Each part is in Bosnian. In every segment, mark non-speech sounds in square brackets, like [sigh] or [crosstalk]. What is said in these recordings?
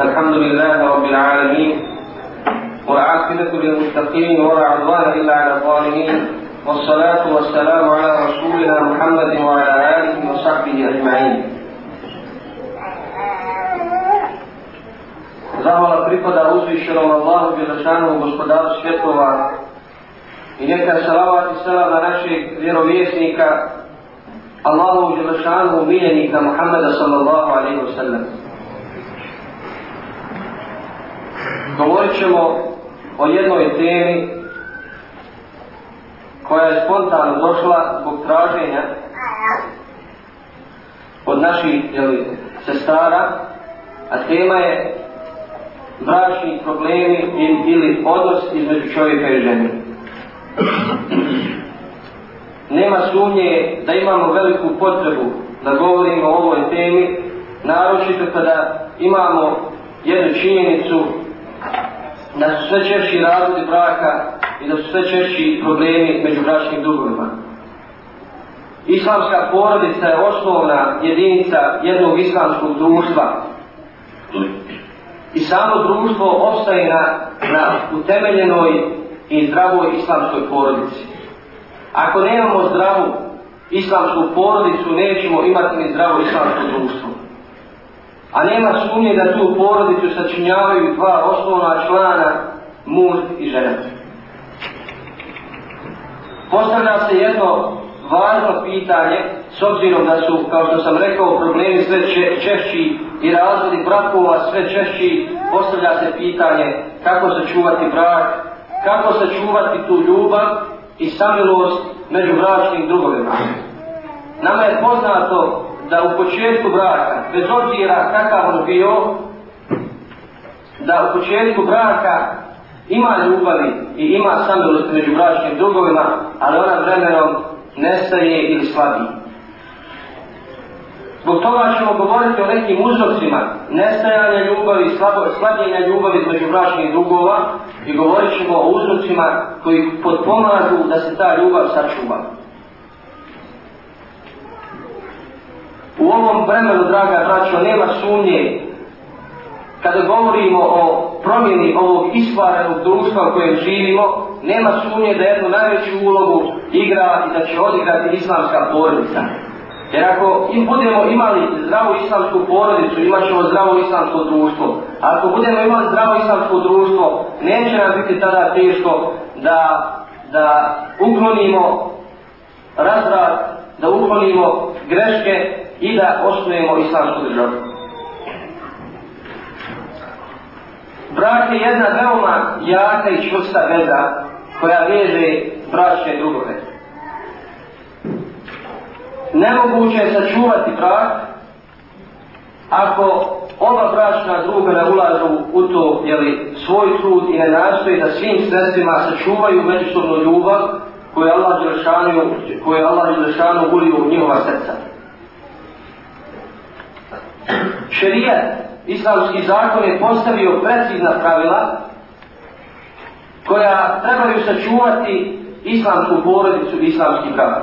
الحمد لله رب العالمين والعاقبة للمتقين ولا عدوان إلا على الظالمين والصلاة والسلام على رسولنا محمد وعلى آله وصحبه أجمعين Zahvala pripada uzvišenom Allahu Đelešanu, gospodaru svjetova, i neka salavat i salam na našeg vjerovjesnika, Allahu Đelešanu, miljenika Muhammeda sallallahu alaihi wa sallam. govorit ćemo o jednoj temi koja je spontano došla zbog traženja od naših jeli, sestara, a tema je bračni problemi ili, ili odnos između čovjeka i žene. Nema sumnje da imamo veliku potrebu da govorimo o ovoj temi, naročito kada imamo jednu činjenicu na sve češći razlozi braka i na sve češći problemi među bračnim dugovima. Islamska porodica je osnovna jedinica jednog islamskog društva. I samo društvo ostaje na, na utemeljenoj i zdravoj islamskoj porodici. Ako nemamo zdravu islamsku porodicu, nećemo imati ni zdravo islamsko društvo. A nema sumnje da tu porodicu sačinjavaju dva osnovna člana, muž i žena. Postavlja se jedno važno pitanje, s obzirom da su, kao što sam rekao, problemi sve če, češći i razvodi brakova sve češći, postavlja se pitanje kako sačuvati brak, kako sačuvati tu ljubav i samilost među bračnim drugovima. Nama je poznato da u početku braka, bez obzira kakav on bio, da u početku braka ima ljubavi i ima samilost među bračnim drugovima, ali ona vremenom nestaje ili slabi. Zbog toga ćemo govoriti o nekim uzrocima nestajanja ljubavi, slabo, slabljenja ljubavi među bračnih drugova i govorit ćemo o uzrocima koji potpomažu da se ta ljubav sačuva. U ovom vremenu, draga braćo, nema sumnje kada govorimo o promjeni ovog istvarenog društva u kojem živimo, nema sumnje da jednu najveću ulogu igra i da će odigrati islamska porodica. Jer ako im budemo imali zdravu islamsku porodicu, imat ćemo zdravo islamsko društvo. A ako budemo imali zdravo islamsko društvo, neće nam biti tada teško da, da uklonimo razvrat, da uklonimo greške i da osnujemo islamsku državu. Brak je jedna veoma jaka i čvrsta veza koja veže bračne drugove. Nemoguće je sačuvati brak ako oba bračna druga ne ulažu u to jeli, svoj trud i ne nastoji da svim sredstvima sačuvaju međusobnu ljubav koju je Allah Đelešanu, koju je Allah Đelešanu ulio u njihova srca. Šerijat, islamski zakon je postavio precizna pravila koja trebaju sačuvati islamsku porodicu i islamski brak.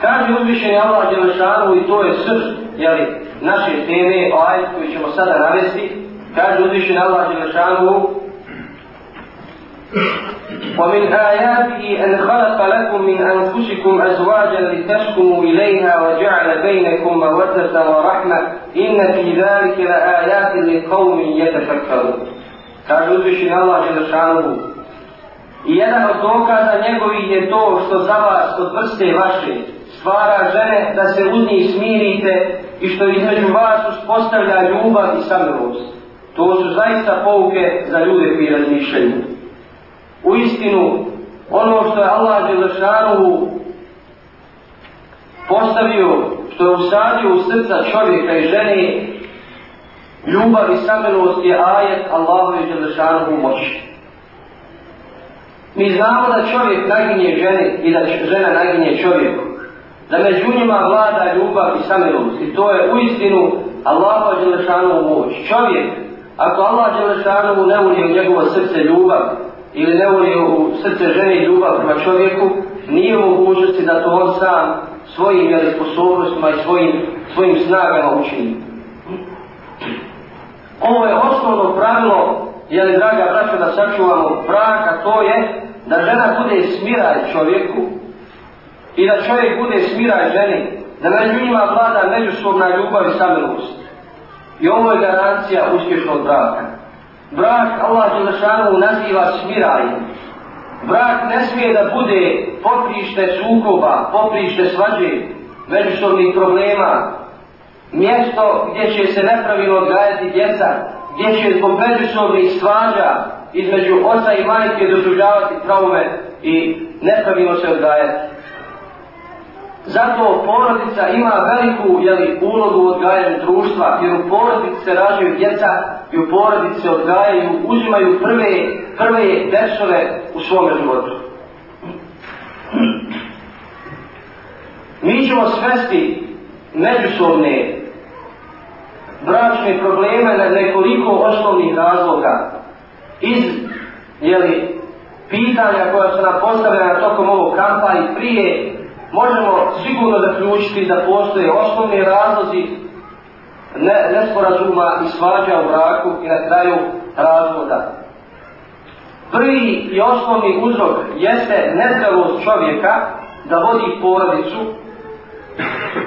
Kaže uzvišenje Allah Đelešanu i to je srž, jeli, naše teme, ovaj koji ćemo sada navesti, kaže uzvišenje Allah Đelešanu ومن آياته أن خلق لكم من أنفسكم أزواجا لتسكنوا إليها وجعل بينكم مودة ورحمة إن في ذلك لآيات لقوم يتفكرون كاجوز شنا الله جل شانه Jedan od dokaza njegovih je to što za vas od vrste vaše stvara žene da se u njih smirite i što između vas uspostavlja ljubav i samilost. To su zaista pouke za ljude koji razmišljaju u istinu ono što je Allah Đelešanuhu postavio, što je usadio u srca čovjeka i ženi, ljubav i samilost je ajet Allahu i Đelešanuhu moći. Mi znamo da čovjek naginje ženi i da žena naginje čovjeku. Da među njima vlada ljubav i samilost. I to je u istinu Allahu i Đelešanuhu moć. Čovjek, ako Allah i Đelešanuhu ne unije u njegovo srce ljubav, ili ne voli u srce žene ljubav prema čovjeku, nije u mogućnosti da to on sam svojim ili sposobnostima i svojim, svojim snagama učini. Ovo je osnovno pravilo, jel, draga braća, da sačuvamo brak, a to je da žena bude smiraj čovjeku i da čovjek bude smiraj ženi, da na njima vlada međusobna ljubav i samilost. I ovo je garancija uspješnog braka. Brak Allah Đelešanu naziva smiraj. Brak ne smije da bude poprište sukoba, poprište svađe, međusobnih problema, mjesto gdje će se nepravilno odgajati djeca, gdje će zbog međusobnih svađa između oca i majke dozuđavati traume i nepravilno se odgajati. Zato porodica ima veliku jeli, ulogu u odgajanju društva, jer u porodici se rađaju djeca i u porodici se odgajaju, uzimaju prve, prve dešove u svome životu. Mi ćemo svesti međusobne bračne probleme na nekoliko osnovnih razloga iz jeli, pitanja koja su nam postavljena tokom ovog kampa i prije možemo sigurno zaključiti da postoje osnovni razlozi ne, nesporazuma i svađa u braku i na kraju razvoda. Prvi i osnovni uzrok jeste nezdravost čovjeka da vodi porodicu,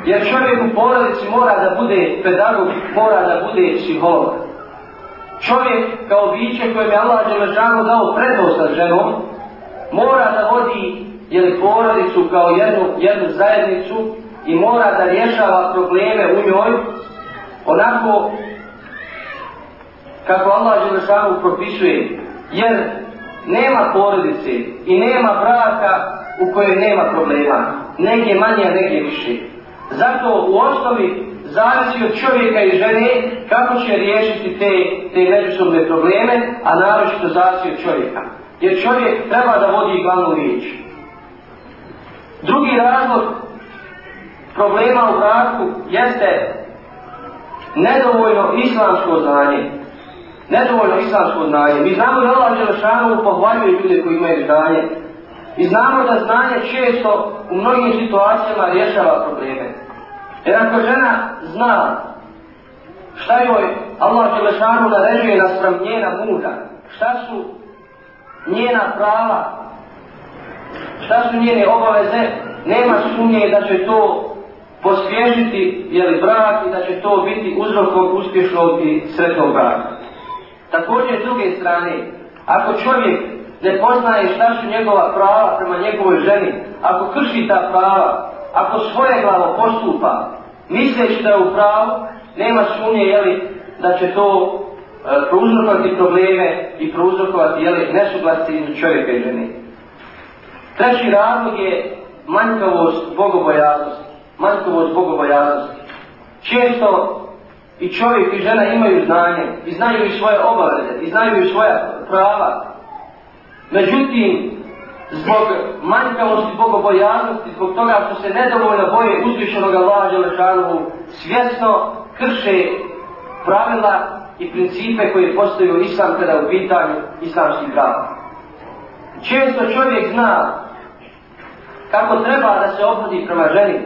jer čovjek u porodici mora da bude pedagog, mora da bude psiholog. Čovjek kao biće kojem je Allah Đelešanu dao prednost nad ženom, mora da vodi ili porodicu kao jednu, jednu zajednicu i mora da rješava probleme u njoj onako kako Allah Želešanu propisuje jer nema porodice i nema braka u kojoj nema problema negdje manje, negdje više zato u osnovi zavisi od čovjeka i žene kako će riješiti te, te međusobne probleme a naročito zavisi od čovjeka jer čovjek treba da vodi glavnu riječu Drugi razlog problema u braku jeste nedovoljno islamsko znanje. Nedovoljno islamsko znanje. Mi znamo da Allah Želešanu pohvaljuje ljude koji imaju znanje. I znamo da znanje često u mnogim situacijama rješava probleme. Jer ako žena zna šta joj Allah Želešanu narežuje na sram njena muža, šta su njena prava, šta su njene obaveze, nema sumnje da će to posvježiti jeli, brak i da će to biti uzrokom uspješnog i sretnog braka. Također, s druge strane, ako čovjek ne poznaje šta su njegova prava prema njegovoj ženi, ako krši ta prava, ako svoje glavo postupa, misleći da je u pravu, nema sumnje jeli, da će to e, prouzrokovati probleme i prouzrokovati jeli, nesuglasti iz čovjeka i ženi. Treći razlog je manjkavost bogobojaznosti. Manjkavost bogobojaznosti. Često i čovjek i žena imaju znanje, i znaju i svoje obaveze, i znaju i svoja prava. Međutim, zbog manjkavosti bogobojaznosti, zbog toga što se nedovoljno boje uzvišenog Allaha Đelešanovu, svjesno krše pravila i principe koje postaju islam kada u pitanju islamskih prava. Često čovjek zna kako treba da se obhodi prema ženi,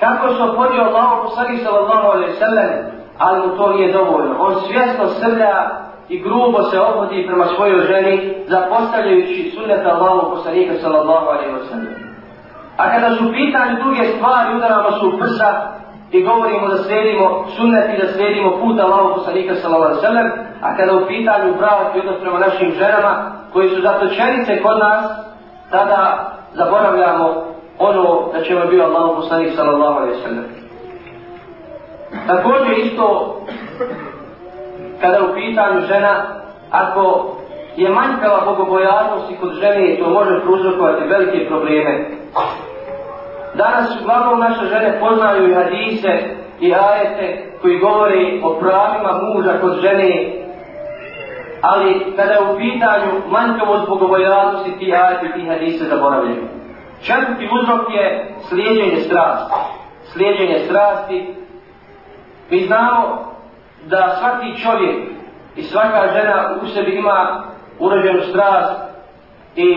kako se opodio Allah poslani sallallahu alaihi sallam, ali mu to nije dovoljno. On svjesno srlja i grubo se obhodi prema svojoj ženi, zapostavljajući sunnet Allah poslani sallallahu alaihi sallam. A kada su pitanje druge stvari, udaramo su prsa i govorimo da slijedimo sunnet i da slijedimo put Allahu poslanika sallallahu alejhi ve sellem, a kada u pitanju pravo i odnos prema našim ženama koji su zatočenice kod nas, tada zaboravljamo ono da će vam bio Allah poslanik sallallahu alaihi sallam. Također isto, kada u pitanju žena, ako je manjkala bogobojarnost i kod žene, to može pruzrokovati velike probleme. Danas uglavnom naše žene poznaju i hadise i ajete koji govori o pravima muža kod žene ali kada je u pitanju manjkavost zbog obojavnosti ti ajte ti hadise zaboravljaju. Četvrti uzrok je slijedjenje strasti. Slijedjenje strasti. Mi znamo da svaki čovjek i svaka žena u sebi ima urađenu strast i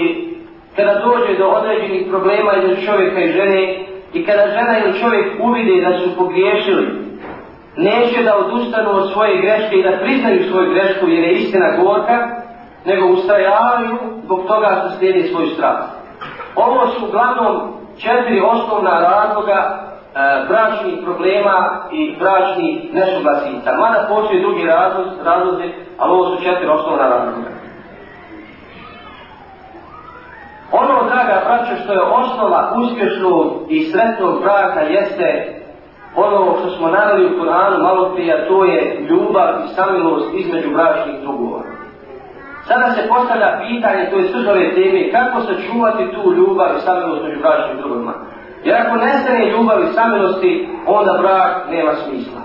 kada dođe do određenih problema iz čovjeka i žene i kada žena ili čovjek uvide da su pogriješili neće da odustanu od svoje greške i da priznaju svoju grešku jer je istina gorka, nego ustajavaju zbog toga što slijede svoj strah. Ovo su uglavnom četiri osnovna razloga e, bračnih problema i bračnih nesuglasica. Mada postoje drugi razlozi, razlozi, ali ovo su četiri osnovna razloga. Ono, draga braća, što je osnova uspješnog i sretnog braka jeste onovo što smo naveli u Koranu malo prije, to je ljubav i samilost između bračnih drugova. Sada se postavlja pitanje, to je sve ove teme, kako se čuvati tu ljubav i samilost među bračnim drugovima. Jer ako nestane ljubav i samilosti, onda brak nema smisla.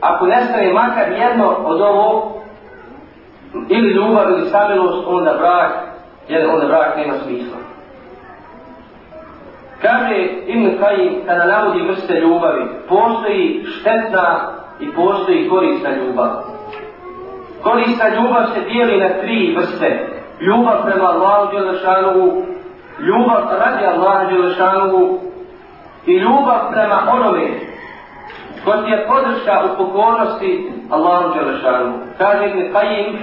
Ako nestane makar jedno od ovo, ili ljubav ili samilost, onda brak, jer onda brak nema smisla. Kaže Ibn Kajim, kada navodi vrste ljubavi, postoji štetna i postoji korista ljubav. Korista ljubav se dijeli na tri vrste. Ljubav prema Allahu Đelešanovu, ljubav radi Allahu Đelešanovu i ljubav prema onome ko ti je podrška u pokornosti Allahu Đelešanovu. Kaže Ibn Kajim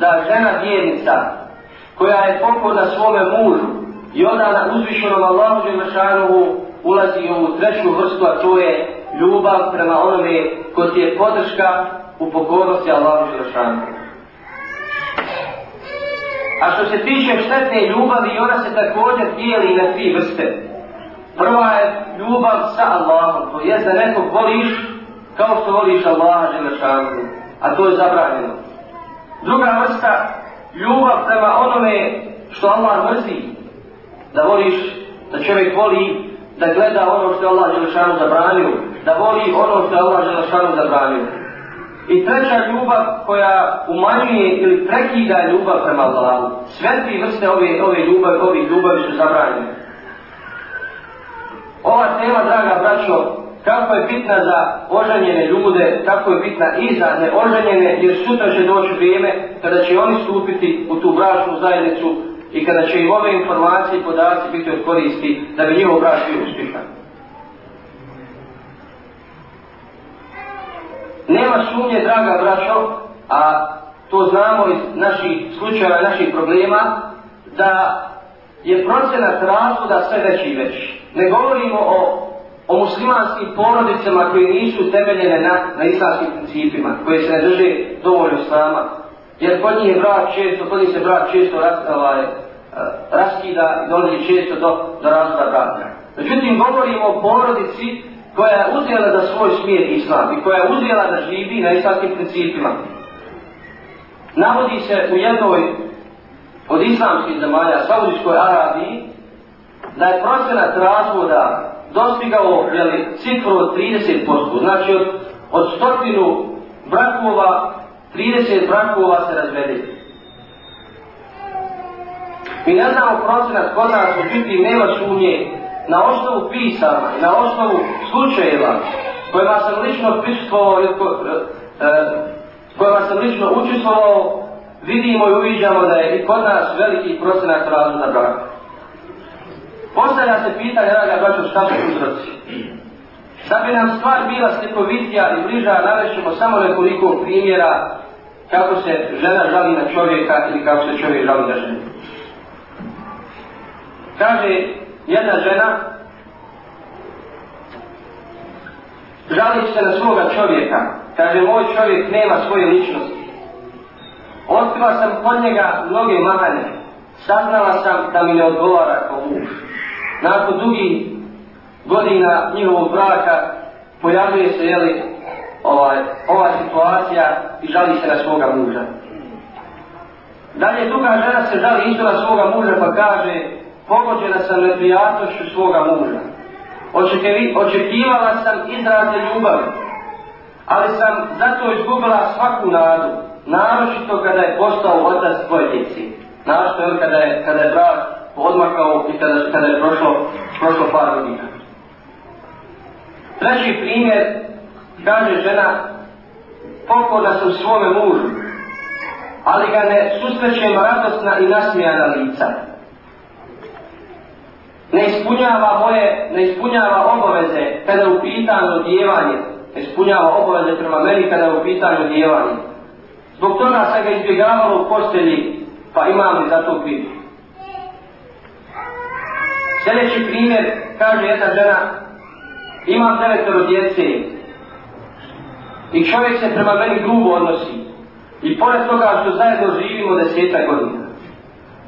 da žena vjernica koja je pokorna svome mužu, I onda na uzvišenom Allahu Đelešanuhu ulazi u ovu treću vrstu, a to je ljubav prema onome ko ti je podrška u pokornosti Allahu Đelešanuhu. A što se tiče štetne ljubavi, ona se također dijeli na tri vrste. Prva je ljubav sa Allahom, to je da nekog voliš kao što voliš Allaha Đelešanuhu, a to je zabranjeno. Druga vrsta, ljubav prema onome što Allah mrzi, da voliš, da čovjek voli da gleda ono što je Allah Želešanu zabranio, da voli ono što je Allah Želešanu zabranio. I treća ljubav koja umanjuje ili prekida ljubav prema Allahu. Sve tri vrste ove, ove ljubavi, ove ljubavi su zabranjene. Ova tema, draga braćo, kako je bitna za oženjene ljude, tako je bitna i za neoženjene, jer sutra će doći vrijeme kada će oni stupiti u tu brašnu zajednicu i kada će im ove informacije i podaci biti od koristi da bi njihov brak bio uspješan. Nema sumnje, draga braćo, a to znamo iz naših slučajeva, naših problema, da je procenat razvoda sve veći i veći. Ne govorimo o, o muslimanskim porodicama koje nisu temeljene na, na islamskim principima, koje se ne drže dovoljno s nama, Jer kod njih je brak često, kod njih se brak često ras, ovaj, eh, raskida i dolazi često do, do razvoja braka. Međutim, govorimo o porodici koja je uzela za svoj smjer islam i koja je uzela da živi na islamskim principima. Navodi se u jednoj od islamskih zemalja, Saudijskoj Arabiji, da je procenat razvoda dostigao jeli, cifru od 30%, znači od, od stotinu brakova 30 brakova se razvede. Mi ne znamo procenat kod nas u biti nema sumnje na osnovu pisama i na osnovu slučajeva kojima sam lično prisutovao ili ko, eh, kojima sam lično učestvovao vidimo i uviđamo da je i kod nas veliki procenat razvoja na braku. Postavlja se pitanje, draga braćo, šta su uzroci? Šta bi nam stvar bila slikovitija i bliža, navešimo samo nekoliko primjera kako se žena žali na čovjeka ili kako se čovjek žali na ženu. Kaže jedna žena, žali se na svoga čovjeka, kaže moj čovjek nema svoje ličnosti. Otkriva sam pod njega mnoge mahane, saznala sam da mi ne odgovara kao muž. Nakon dugih godina njihovog braka pojavljuje se jeli, ovaj, ova situacija i žali se na svoga muža. Dalje druga žena se žali isto na svoga muža pa kaže pogođena sam neprijatnošću svoga muža. Očekivi, očekivala sam izrade ljubavi, ali sam zato izgubila svaku nadu, naročito kada je postao otac svoje djeci. Naročito je kada je, kada je brak odmakao i kada, kada je prošlo, prošlo par godina. Treći primjer kaže žena, pokoda sam svome mužu, ali ga ne susrećem radosna i nasmijana lica. Ne ispunjava moje, ne ispunjava obaveze kada u pitanju djevanje, ne ispunjava obaveze prema meni kada u pitanju djevanje. Zbog toga se ga izbjegavalo u postelji, pa imam li za to pitanje. Sljedeći primjer, kaže jedna žena, imam devetoro djece, I čovjek se prema meni grubo odnosi. I pored toga što zajedno živimo deseta godina.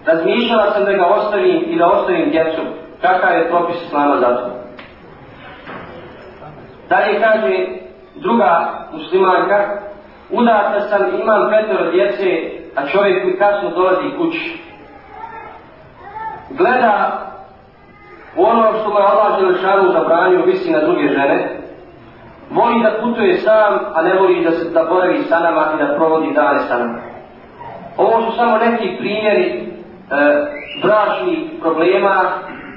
Razmišljala sam da ga ostavim i da ostavim djecu. Kakav je propis s nama za to? Dalje kaže druga muslimanka. Udata sam, imam petero djece, a čovjek mi kasno dolazi kući. Gleda u ono što me Allah Želešanu zabranio visi na druge žene, Voli da putuje sam, a ne voli da se zaboravi sa nama i da provodi dane sa nama. Ovo su samo neki primjeri e, bračnih problema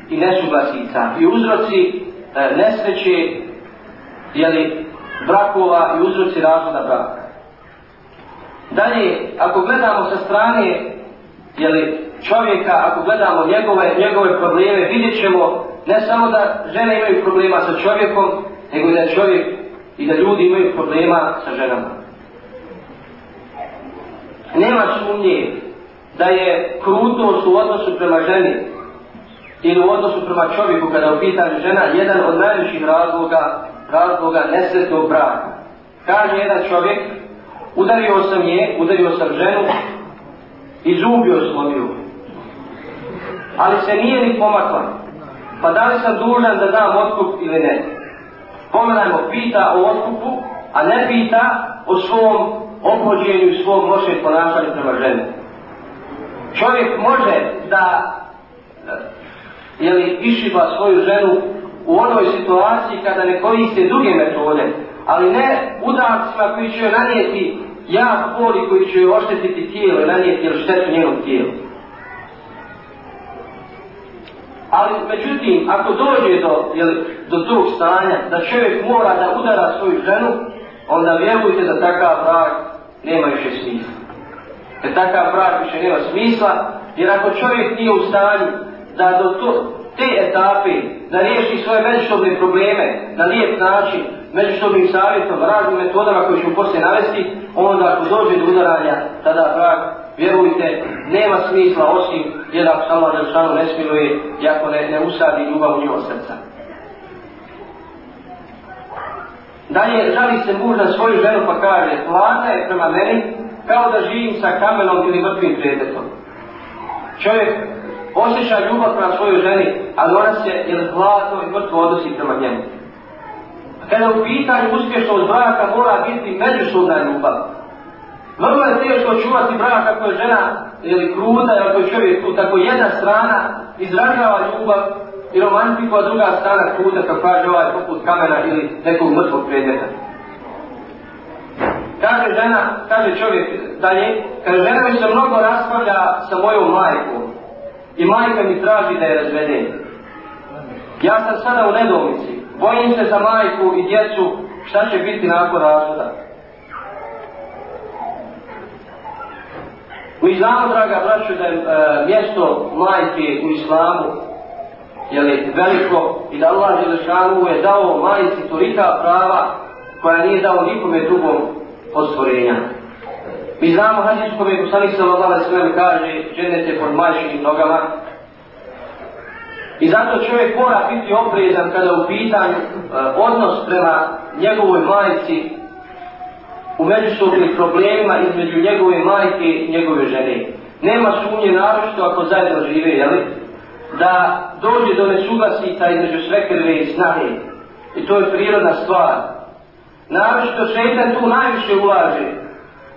i nesuglasica i uzroci e, nesreće jeli, brakova i uzroci razvoda braka. Dalje, ako gledamo sa strane jeli, čovjeka, ako gledamo njegove, njegove probleme, vidjet ćemo ne samo da žene imaju problema sa čovjekom, nego da je čovjek i da ljudi imaju problema sa ženama. Nema sumnje da je krutost u odnosu prema ženi ili u odnosu prema čovjeku kada upitan žena jedan od najvećih razloga razloga nesretnog braka. Kaže jedan čovjek, udario sam je, udario sam ženu i zubio slomio. Ali se nije ni pomakla. Pa da li sam dužan da dam otkup ili ne? pomenajmo, pita o otkupu, a ne pita o svom obhođenju, svom lošem ponašanju prema ženi. Čovjek može da jeli, išiba svoju ženu u onoj situaciji kada ne koriste druge metode, ali ne udarcima koji će joj nanijeti jak boli koji će joj oštetiti tijelo i nanijeti ili štetu njenog tijela. Ali međutim, ako dođe do, jel, do tog stanja, da čovjek mora da udara svoju ženu, onda vjerujte da takav brak nema više smisla. Jer takav brak više nema smisla, jer ako čovjek nije u stanju da do to, te etape, da riješi svoje međusobne probleme na lijep način, međusobnim savjetom, raznim metodama koje ću poslije navesti, onda ako dođe do udaranja, tada brak vjerujte, nema smisla osim jedan samo Đelšanu ne smiluje, jako ne, ne usadi ljubav u njivo srca. Dalje, žali se muž na svoju ženu pa kaže, plata je prema meni kao da živim sa kamenom ili mrtvim predmetom. Čovjek osjeća ljubav prema svoju ženi, ali ona se je zlato i mrtvo odnosi prema njemu. Kada u pitanju uspješnost braka mora biti međusobna ljubav, Vrlo je teško čuvati brak ako je žena ili kruda, ili ako je čovjek kruda, ako jedna strana izražava ljubav i romantiku, a druga strana kruda, kako kaže ovaj poput kamera ili nekog mrtvog predmeta. Kaže žena, kaže čovjek dalje, kaže žena mi se mnogo raspavlja sa mojom majkom i majka mi traži da je razvedem. Ja sam sada u nedomici, bojim se za majku i djecu šta će biti nakon razvoda. Mi znamo, draga braću, da je e, mjesto majke u islamu jeli, veliko i da Allah Želešanu je dao majci tolika prava koja nije dao nikome drugom od stvorenja. Mi znamo hadis kome je Kusani Salazala Sveme kaže žene se pod majčinim nogama. I zato čovjek mora biti oprezan kada u pitanju e, odnos prema njegovoj majci u međusobnim problemima između njegove majke i njegove žene. Nema sumnje naročito ako zajedno žive, jeli? Da dođe do nesuglasita između svekrve i snage. I to je prirodna stvar. Naročito šeitan tu najviše ulaže.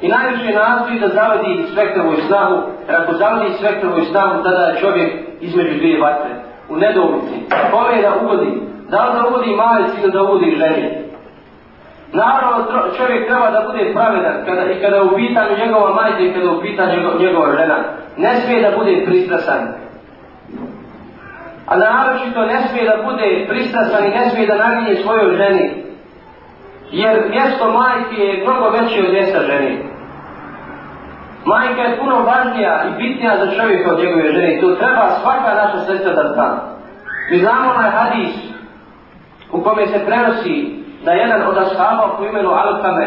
I najviše nastoji da zavedi svekrvu i snagu. Jer ako zavedi svekrvu i snagu, tada je čovjek između dvije vatre. U nedovici. Kome je da uvodi? Da li da uvodi malec ili da uvodi ženje? Naravno, čovjek treba da bude pravedan kada, i kada je u pitanju njegova majka i kada je u pitanju njegova, njegova žena. Ne smije da bude pristrasan. A naročito ne smije da bude pristrasan i ne smije da naginje svojoj ženi. Jer mjesto majke je mnogo veće od mjesta ženi. Majka je puno važnija i bitnija za čovjeka od njegove žene. To treba svaka naša sestra da zna. Mi znamo onaj hadis u kome se prenosi da jedan od ashaba po imenu Alkame,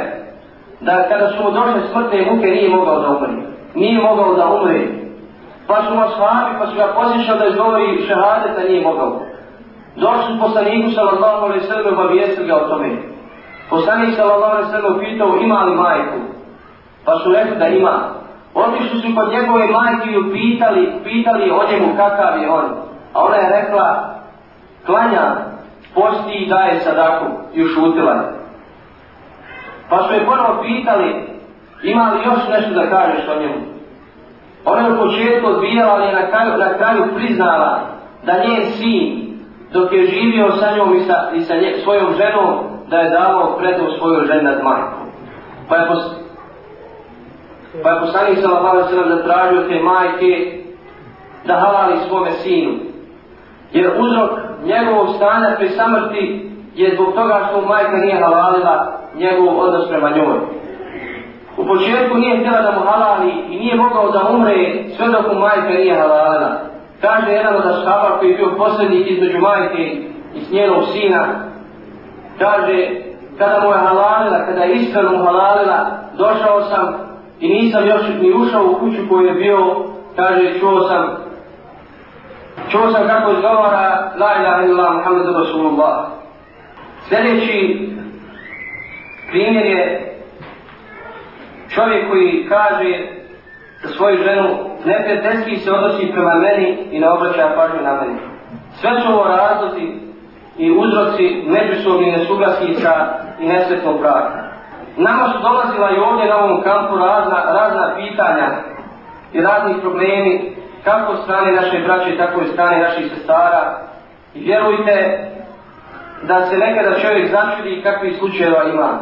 da kada su mu došle smrtne muke nije mogao da umri. Nije mogao da umri. Pa su mu ashabi, pa su ga posjećali da izgovori šehadeta, nije mogao. Došli su poslaniku sallallahu alaihi sallam i obavijestili ga o tome. Poslanik sallallahu alaihi sallam pitao ima li majku? Pa su rekli da ima. Otišli su kod njegove majke i pitali, pitali o njemu kakav je on. A ona je rekla, klanja, posti i daje sadaku i ušutila je. Pa su je ponovo pitali, ima li još nešto da kažeš o njemu? Ona je u početku odbijala, ali je na kraju, na kraju priznala da nije sin, dok je živio sa njom i sa, i sa nje, svojom ženom, da je davao predom svoju ženu nad majkom. Pa je pa poslanik pa se lapala se nam da tražio te majke da halali svome sinu jer uzrok njegovog stanja pri samrti je zbog toga što mu majka nije halalila njegov odnos prema njoj. U početku nije htjela da mu halali i nije mogao da umre sve dok mu majka nije halalila. Kaže jedan od ashaba koji je bio posljednik između majke i s njenog sina, kaže kada mu je halalila, kada je iskreno mu halalila, došao sam i nisam još ni ušao u kuću koju je bio, kaže čuo sam Čuo sam kako izgovara La ilaha illallah Muhammed Rasulullah. Sljedeći primjer je čovjek koji kaže za svoju ženu neprijateljski se odnosi prema meni i ne obraća pažnju na meni. Sve su ovo razlozi i uzroci međusobni nesuglasnica i nesretnog braka. Nama su dolazila i ovdje na ovom kampu razna, razna pitanja i razni problemi kako strane naše braće, tako i strane naših sestara. I vjerujte da se nekada čovjek začudi kakvi slučajeva ima.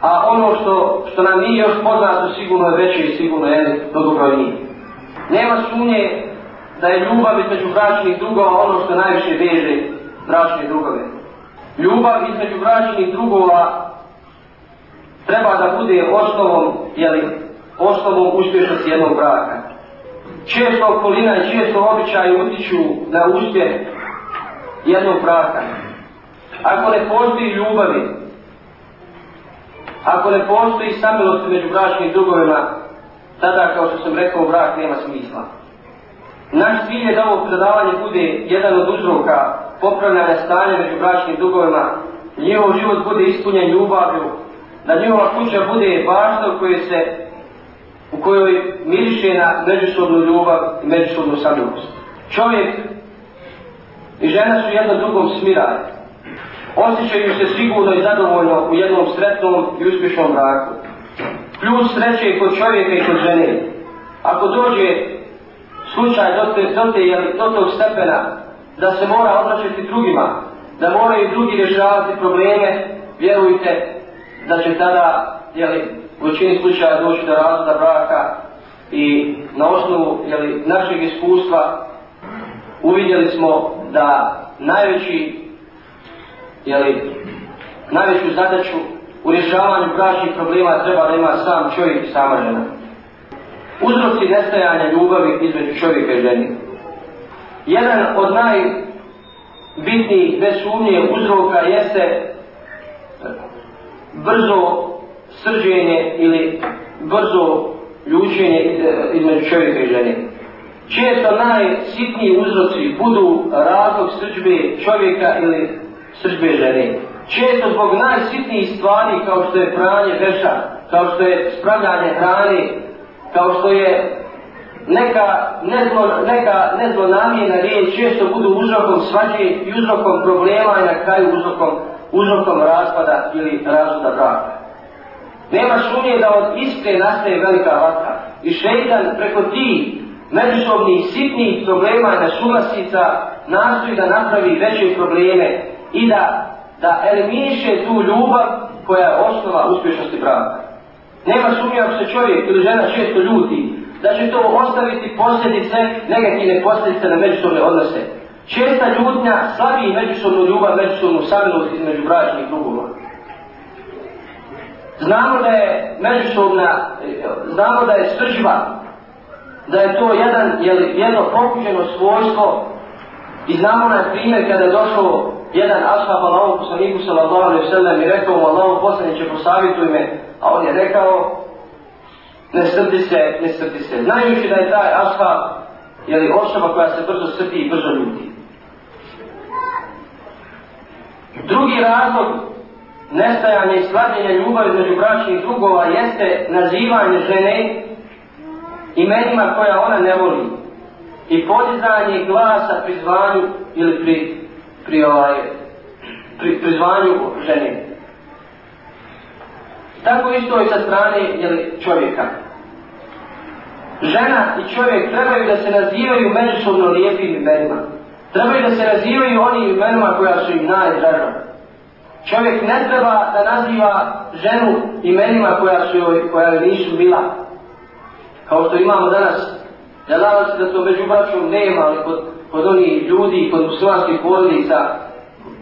A ono što, što nam nije još poznato sigurno je veće i sigurno je to dobro i nije. Nema sumnje da je ljubav između bračnih drugova ono što najviše veže bračne drugove. Ljubav između bračnih drugova treba da bude osnovom, jeli, osnovom uspješnosti jednog braka čije su okolina i čije su običaje utiču na uspje jednog braka. Ako ne postoji ljubavi, ako ne postoji samilost među bračnim drugovima, tada, kao što sam rekao, brak nema smisla. Naš cilj je da ovo predavanje bude jedan od uzroka popravljane stanje među bračnim drugovima, njihov život bude ispunjen ljubavlju, da njihova kuća bude bašta u kojoj se u kojoj miriše na međusobnu ljubav i međusobnu samilost. Čovjek i žena su jedno drugom smirali. Osjećaju se sigurno i zadovoljno u jednom sretnom i uspješnom braku. Plus sreće je kod čovjeka i kod žene. Ako dođe slučaj do te, do te, do tog stepena da se mora odlačiti drugima, da moraju drugi rješavati probleme, vjerujte da će tada jeli, u većini slučaja doći do razloda braka i na osnovu jeli, našeg iskustva uvidjeli smo da najveći jeli, najveću zadaću u rješavanju bračnih problema treba da ima sam čovjek i sama žena. Uzroci nestajanja ljubavi između čovjeka i ženi. Jedan od najbitnijih, bez sumnije, uzroka jeste brzo srđenje ili brzo ljučenje između čovjeka i žene. Često najsitniji uzroci budu razlog srđbe čovjeka ili srđbe žene. Često zbog najsitnijih stvari kao što je pranje veša, kao što je spravljanje hrane, kao što je neka, nezlo, neka nezlonamijena riječ, često budu uzrokom svađe i uzrokom problema i na kraju uzrokom, uzrokom raspada ili razloda braka. Nema sumnje da od iskre nastaje velika vatra i šeitan preko ti međusobnih sitnih problema da sumasica nastoji da napravi veće probleme i da, da eliminiše tu ljubav koja je osnova uspješnosti braka. Nema sumnje ako se čovjek ili žena često ljuti da će to ostaviti posljedice, negativne posljedice na međusobne odnose. Česta ljutnja slabi međusobnu ljubav, međusobnu samilost između bračnih drugova znamo da je međusobna, znamo da je sržba, da je to jedan, jel, jedno pokuđeno svojstvo i znamo na primjer kada je došao jedan ashab Allahom poslaniku sa Allahom i sredem i rekao mu Allahom poslaniće posavituj me, a on je rekao ne srdi se, ne srdi se. Znajući da je taj ashab jel, osoba koja se brzo srdi i brzo ljudi. Drugi razlog nestajanje i slavljenje ljubavi među bračnih drugova jeste nazivanje žene imenima koja ona ne voli i podizanje glasa pri zvanju ili pri, pri, ovaj, pri, pri zvanju žene. Tako isto i sa strane jel, čovjeka. Žena i čovjek trebaju da se nazivaju međusobno lijepim imenima. Trebaju da se nazivaju onim imenima koja su im najdraža. Čovjek ne treba da naziva ženu imenima koja su joj, koja joj nisu bila. Kao što imamo danas. Ja nadam se da to među bračom nema, ali kod, kod oni ljudi, kod muslimanskih porodica,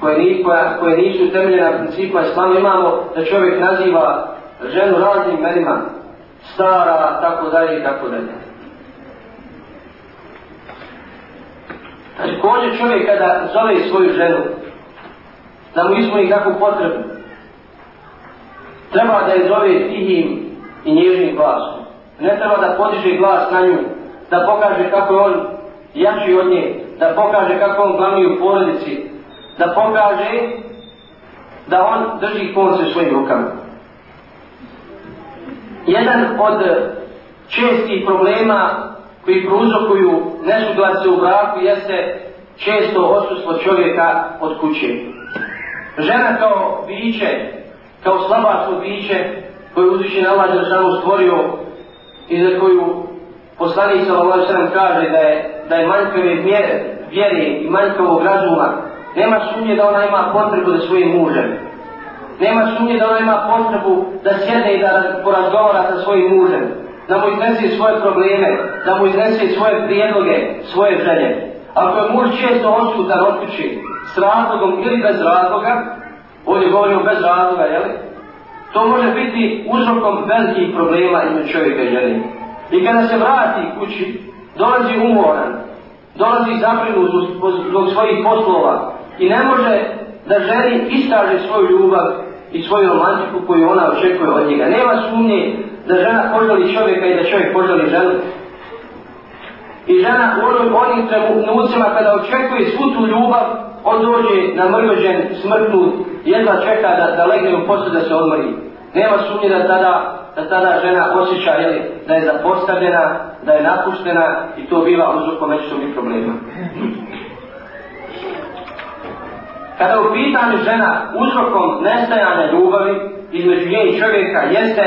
koje, ni, koja, koje nisu temeljene na principima islama, imamo da čovjek naziva ženu raznim imenima. Stara, tako dalje i tako dalje. Znači, kođe čovjek kada zove svoju ženu, da mu nismo ih tako potrebni. Treba da je zove tihim i nježnim glasom. Ne treba da podiže glas na nju, da pokaže kako je on jači od nje, da pokaže kako on glavni u porodici, da pokaže da on drži konce svojim rukama. Jedan od čestih problema koji pruzokuju nesuglasi u braku jeste često odsustvo čovjeka od kuće žena kao biće, kao slabatno biće koju uzviše na Allah Đelšanu stvorio i za koju poslanik sa Allah Đelšanu kaže da je, da je manjkave mjere, vjere i manjkavog razuma, nema sumnje da ona ima potrebu za svojim mužem. Nema sumnje da ona ima potrebu da sjede i da porazgovara sa svojim mužem, da mu iznese svoje probleme, da mu iznese svoje prijedloge, svoje želje. Ako je muž često odsutan od kuće s razlogom ili bez razloga, on je govorio bez razloga, jel? To može biti uzrokom velikih problema između čovjeka i žene. I kada se vrati kući, dolazi umoran, dolazi zaprinut zbog svojih poslova i ne može da ženi istraže svoju ljubav i svoju romantiku koju ona očekuje od njega. Nema sumnje da žena poželi čovjeka i da čovjek poželi ženu i žena u onim, onim trenutcima kada očekuje svu tu ljubav, on dođe na mrgođen smrtnu, jedva čeka da, da legne u posto da se odmori. Nema sumnje da tada, da tada žena osjeća jel, da je zapostavljena, da je napuštena i to biva uzroko međusobnih problema. Kada u pitanju žena uzrokom nestajane ljubavi između nje i čovjeka jeste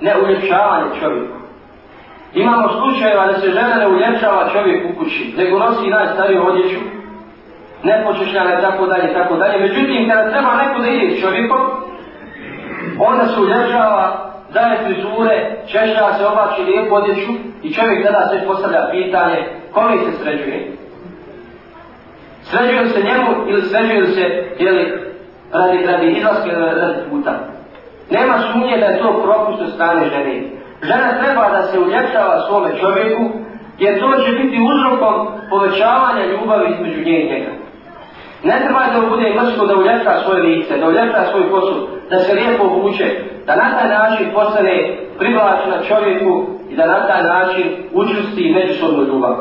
neuljepšavanje čovjeka. Imamo slučajeva da se žena ne uljepšava čovjek u kući, nego nosi najstariju odjeću, ne počešljala i tako dalje, tako dalje. Međutim, kada treba neko da ide s čovjekom, onda se uljepšava, daje frizure, češlja se obači lijepu odjeću i čovjek tada se postavlja pitanje koli se sređuje. Sređuje se njemu ili sređuje se, jeli, radi, radi izlaske ili radi puta. Nema sumnje da je to propust od strane žene žena treba da se uljepšava svome čovjeku, jer to će biti uzrokom povećavanja ljubavi između nje i njega. Ne treba da bude mrsko da uljepša svoje lice, da uljepša svoj kosu, da se lijepo obuče, da na taj način postane privlačna čovjeku i da na taj način učusti međusobnu ljubav.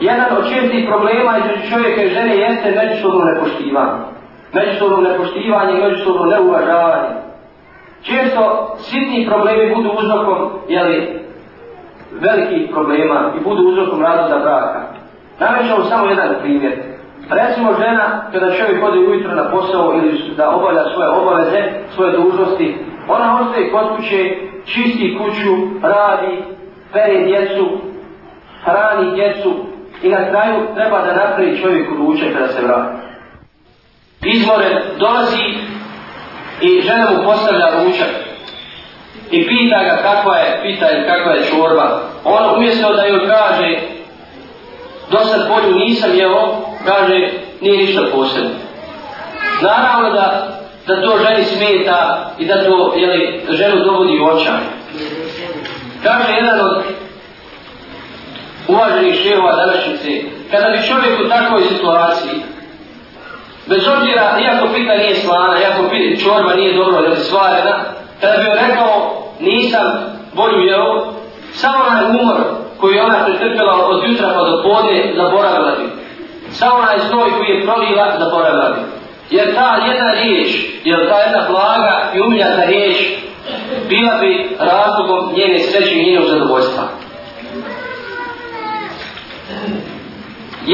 Jedan od čestih problema između čovjeka i žene jeste međusobno nepoštivanje. Međusobno nepoštivanje i međusobno neuvažavanje. Često sitni problemi budu uzrokom, jeli, velikih problema i budu uzrokom razloga braka. Navećam vam samo jedan primjer. Recimo žena, kada čovjek hodi ujutro na posao ili da obavlja svoje obaveze, svoje dužnosti, ona ostaje kod kuće, čisti kuću, radi, pere djecu, hrani djecu i na kraju treba da napravi čovjeku ručak kada se vrati. Izmore dolazi i žena mu postavlja ručak i pita ga kakva je, pita je kakva je čorba. On umjesto da joj kaže do sad bolju nisam jeo, kaže nije ništa posebno. Naravno da, da to ženi smeta i da to jeli, ženu dovodi u očan. Kaže jedan od uvaženih šehova današnjice, kada bi čovjek u takvoj situaciji bez obzira, iako pita nije slana, iako pita čorba nije dobro da se svarena, kada bi joj rekao, nisam bolju jeo, samo onaj umor koji ona pretrpjela od jutra pa do podne, zaboravila bi. Samo onaj stoj koji je prolila, zaboravila bi. Jer ta jedna riječ, jer ta jedna blaga i umiljata riječ, bila bi razlogom njene sreće i njenog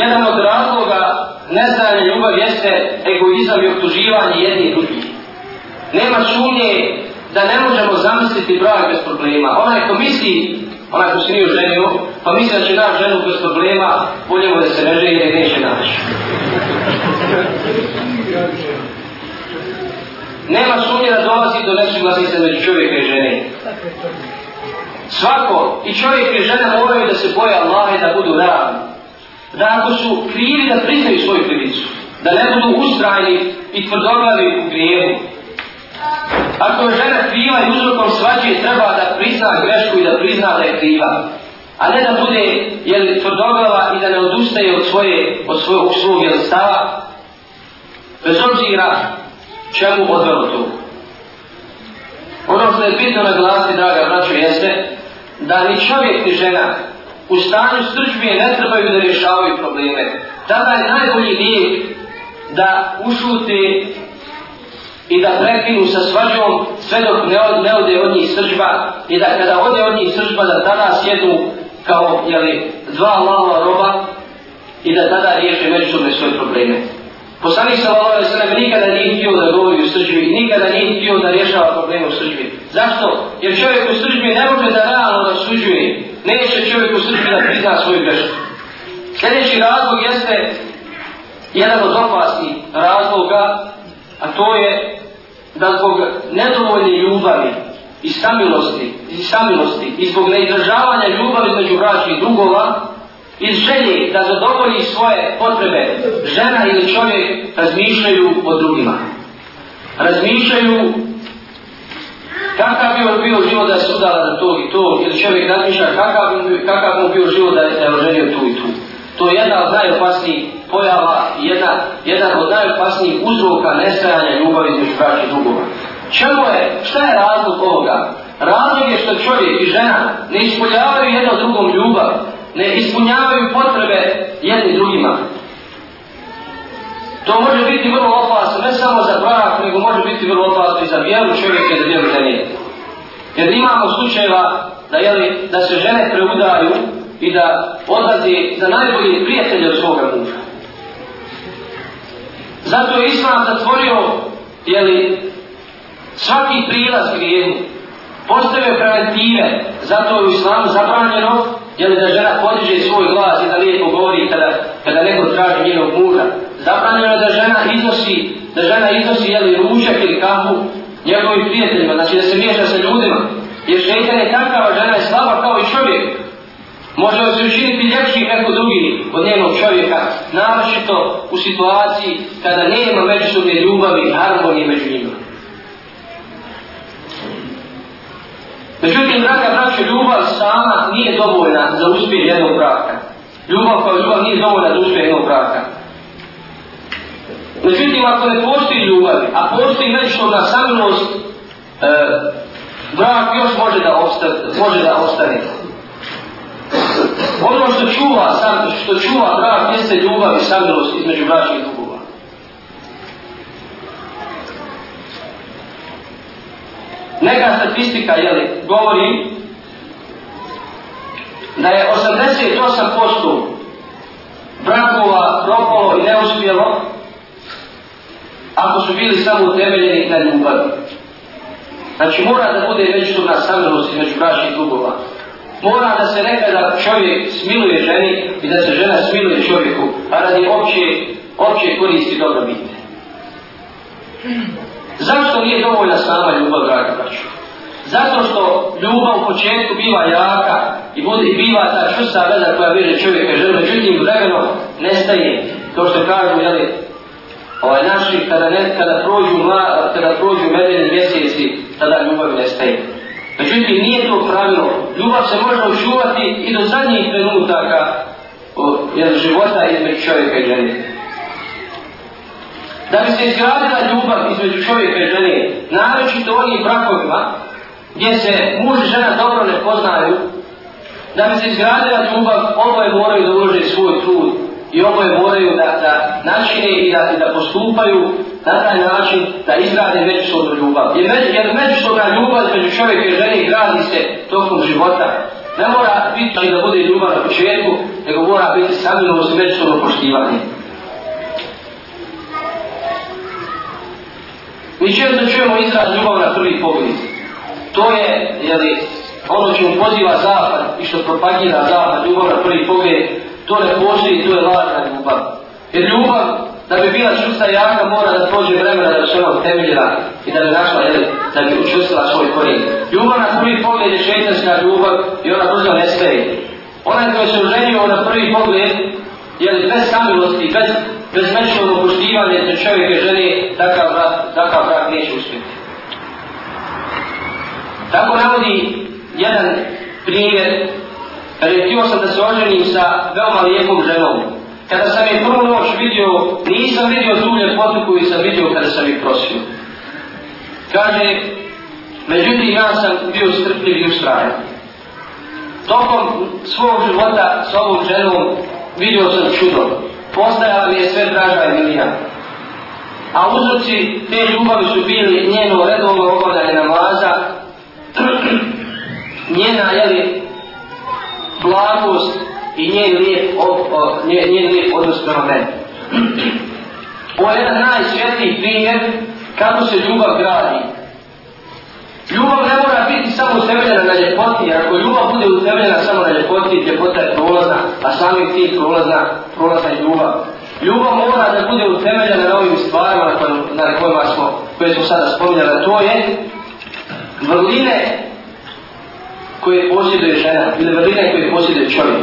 Jedan od razloga nestajanja ljubavi jeste egoizam i optuživanje jednih drugih. Nema sumnje da ne možemo zamisliti brak bez problema. Onaj ko misli, onaj ko se nije oženio, pa misli da će naš ženu bez problema, bolje da se ne želi jer neće naći. Nema sumnje da dolazi do nesuglasnice među čovjeka i žene. Svako, i čovjek i žena moraju da se boje Allaha i da budu ravni da ako su krivi da priznaju svoju krivicu, da ne budu ustrajni i tvrdoglavi u grijevu. Ako je žena kriva i uzrokom svađe treba da prizna grešku i da prizna da je kriva, a ne da bude jel, tvrdoglava i da ne odustaje od svoje, od svoje usluge jel, stava, bez obzira čemu odvelo to. Ono što je bitno na glasi, draga braćo, jeste da ni čovjek ni žena u stanju srđbe ne trebaju da rješavaju probleme. Tada je najbolji lijek da ušute i da prekinu sa svađom sve dok ne, od, ne ode od njih srđba i da kada ode od njih srđba da tada sjednu kao jeli, dva mala roba i da tada riješe međusobne svoje probleme. Poslanik sa Allahove sveme nikada nije htio da govori u srđbi, nikada nije htio da rješava probleme u srđbi. Zašto? Jer čovjek u srđbi ne može da realno da suđuje, neće čovjek u srcu da prizna svoju grešku. Sljedeći razlog jeste jedan od opasnih razloga, a to je da zbog nedovoljne ljubavi i samilosti, i samilosti, i zbog neizdržavanja ljubavi među braći i drugova, iz želje da zadovolji svoje potrebe, žena ili čovjek razmišljaju o drugima. Razmišljaju kakav bi on bio život da je sudala na to i to, jer čovjek razmišlja kakav, kakav bi on bio život da je, da je oženio tu i tu. To je jedna od najopasnijih pojava, jedna, jedna od najopasnijih uzroka nestajanja ljubavi između braća i drugova. Čemu je, šta je razlog ovoga? Razlog je što čovjek i žena ne ispunjavaju jedno drugom ljubav, ne ispunjavaju potrebe jedni drugima. To može biti vrlo opasno, ne samo za brak, nego može biti vrlo opasno i za vjeru čovjeka i za vjeru žene. Jer imamo slučajeva da, jeli, da se žene preudaju i da odlazi za najbolji prijatelj od svoga muža. Zato je Islam zatvorio jeli, svaki prilaz grijevu. Postavio preventive, zato je u Islamu zabranjeno jeli, da žena podiže svoj glas i da lijepo govori kada, kada neko traži njenog muža Zabranjeno je da žena iznosi, da žena iznosi jeli ružak ili kapu njegovim prijateljima, znači da se miješa sa ljudima. Jer šeitan je takava, žena je slaba kao i čovjek. Može se učiniti ljepši neko drugi od njenog čovjeka, naročito u situaciji kada nema međusobne ljubavi, harmonije među njima. Međutim, braka braće, ljubav sama nije dovoljna za uspjeh jednog braka. Ljubav kao ljubav nije dovoljna za uspjeh jednog braka. Međutim, ako ne postoji ljubav, a postoji nešto da samnost, e, brak još može da, osta, može da ostane. Ono što čuva, sam, što čuva brak jeste ljubav i samnost između braćnih drugova. Neka statistika, jeli, govori da je 88% brakova propalo i neuspjelo, ako su bili samo utemeljeni na ljubavi. Znači mora da bude međusobna samilost među braći drugova. Mora da se nekada čovjek smiluje ženi i da se žena smiluje čovjeku, a radi opće, opće koristi dobro biti. Zašto nije dovoljna sama ljubav, dragi braću? Zato što ljubav u početku biva jaka i bude biva ta čusta veza koja veže čovjeka i žena, međutim vremeno nestaje, to što kažu, jeli, Ovaj naši, kada, ne, kada prođu, mla, kada prođu medeni mjeseci, tada ljubav nestaje. Međutim, nije to pravilo. Ljubav se može očuvati i do zadnjih trenutaka jer života između čovjeka i žene. Da bi se izgradila ljubav između čovjeka i žene, naročito u onim brakovima, gdje se muž i žena dobro ne poznaju, da bi se izgradila ljubav, oboje moraju da ulože svoj trud i oboje moraju da, da načine i da, da postupaju na taj način da izgrade međusobnu ljubav. Jer, među, jer međusobna ljubav među čovjeka i ženi gradi se tokom života. Ne mora biti da bude ljubav na početku, nego mora biti samilno se međusobno poštivanje. Mi često čujemo izraz ljubav na prvi pogled. To je, jeli, ono čemu poziva zapad i što propagira zapad, ljubav na prvi pogled, to ne postoji, to je lažna ljubav. Jer ljubav, da bi bila čusta jaka, mora da prođe vremena da se ono temeljira i da bi našla, jel, da bi učustila svoj korijen. Ljubav na prvi pogled je šeitanska ljubav i ona brzo ne staje. Onaj koji se uženio na prvi pogled, jel, bez samilosti, bez, bez mečnog opuštivanja, jer čovjek je ženi, takav brak, takav brak neće uspjeti. Tako navodi jedan primjer Kada htio sam da se oženim sa veoma lijepom ženom. Kada sam je prvu noć vidio, nisam vidio tu ljepotu koju sam vidio kada sam je prosio. Kaže, međutim ja sam bio strpljiv i ustrajan. Tokom svog života s ovom ženom vidio sam čudo. Postaja mi je sve draža Emilija. A uzroci te ljubavi su bili njeno redovno obavljanje namaza, [clears throat] njena, jeli, blagost i njen lijep, ob, o, njen, njen lijep odnos prema meni. [clears throat] Ovo je jedan najsvjetliji primjer kako se ljubav gradi. Ljubav ne mora biti samo utemeljena na ljepoti, jer ako ljubav bude utemeljena samo na ljepoti, ljepota je prolazna, a samim tim prolazna, prolazna je ljubav. Ljubav mora da bude utemeljena na ovim stvarima na kojima smo, koje smo sada spominjali, to je vrline koje posjeduje žena ili vrline koje posjeduje čovjek.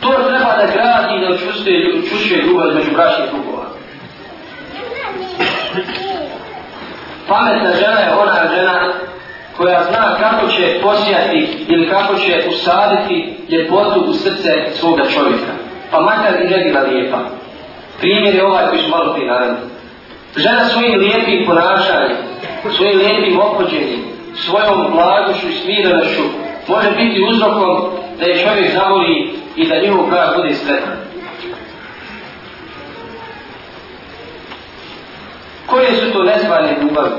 To treba da gradi i da učustuje učušuje ljubav među braćnih drugova. Pametna žena je ona žena koja zna kako će posijati ili kako će usaditi ljepotu u srce svoga čovjeka. Pa makar i ne bila lijepa. Primjer je ovaj koji smo malo prije naredili. Žena svojim lijepim ponašanjem, svojim lijepim opođenjem, svojom blagošću i smirenošću može biti uzrokom da je čovjek zavoli i da njemu kraj bude sretan. Koje su to nesvarne ljubavi?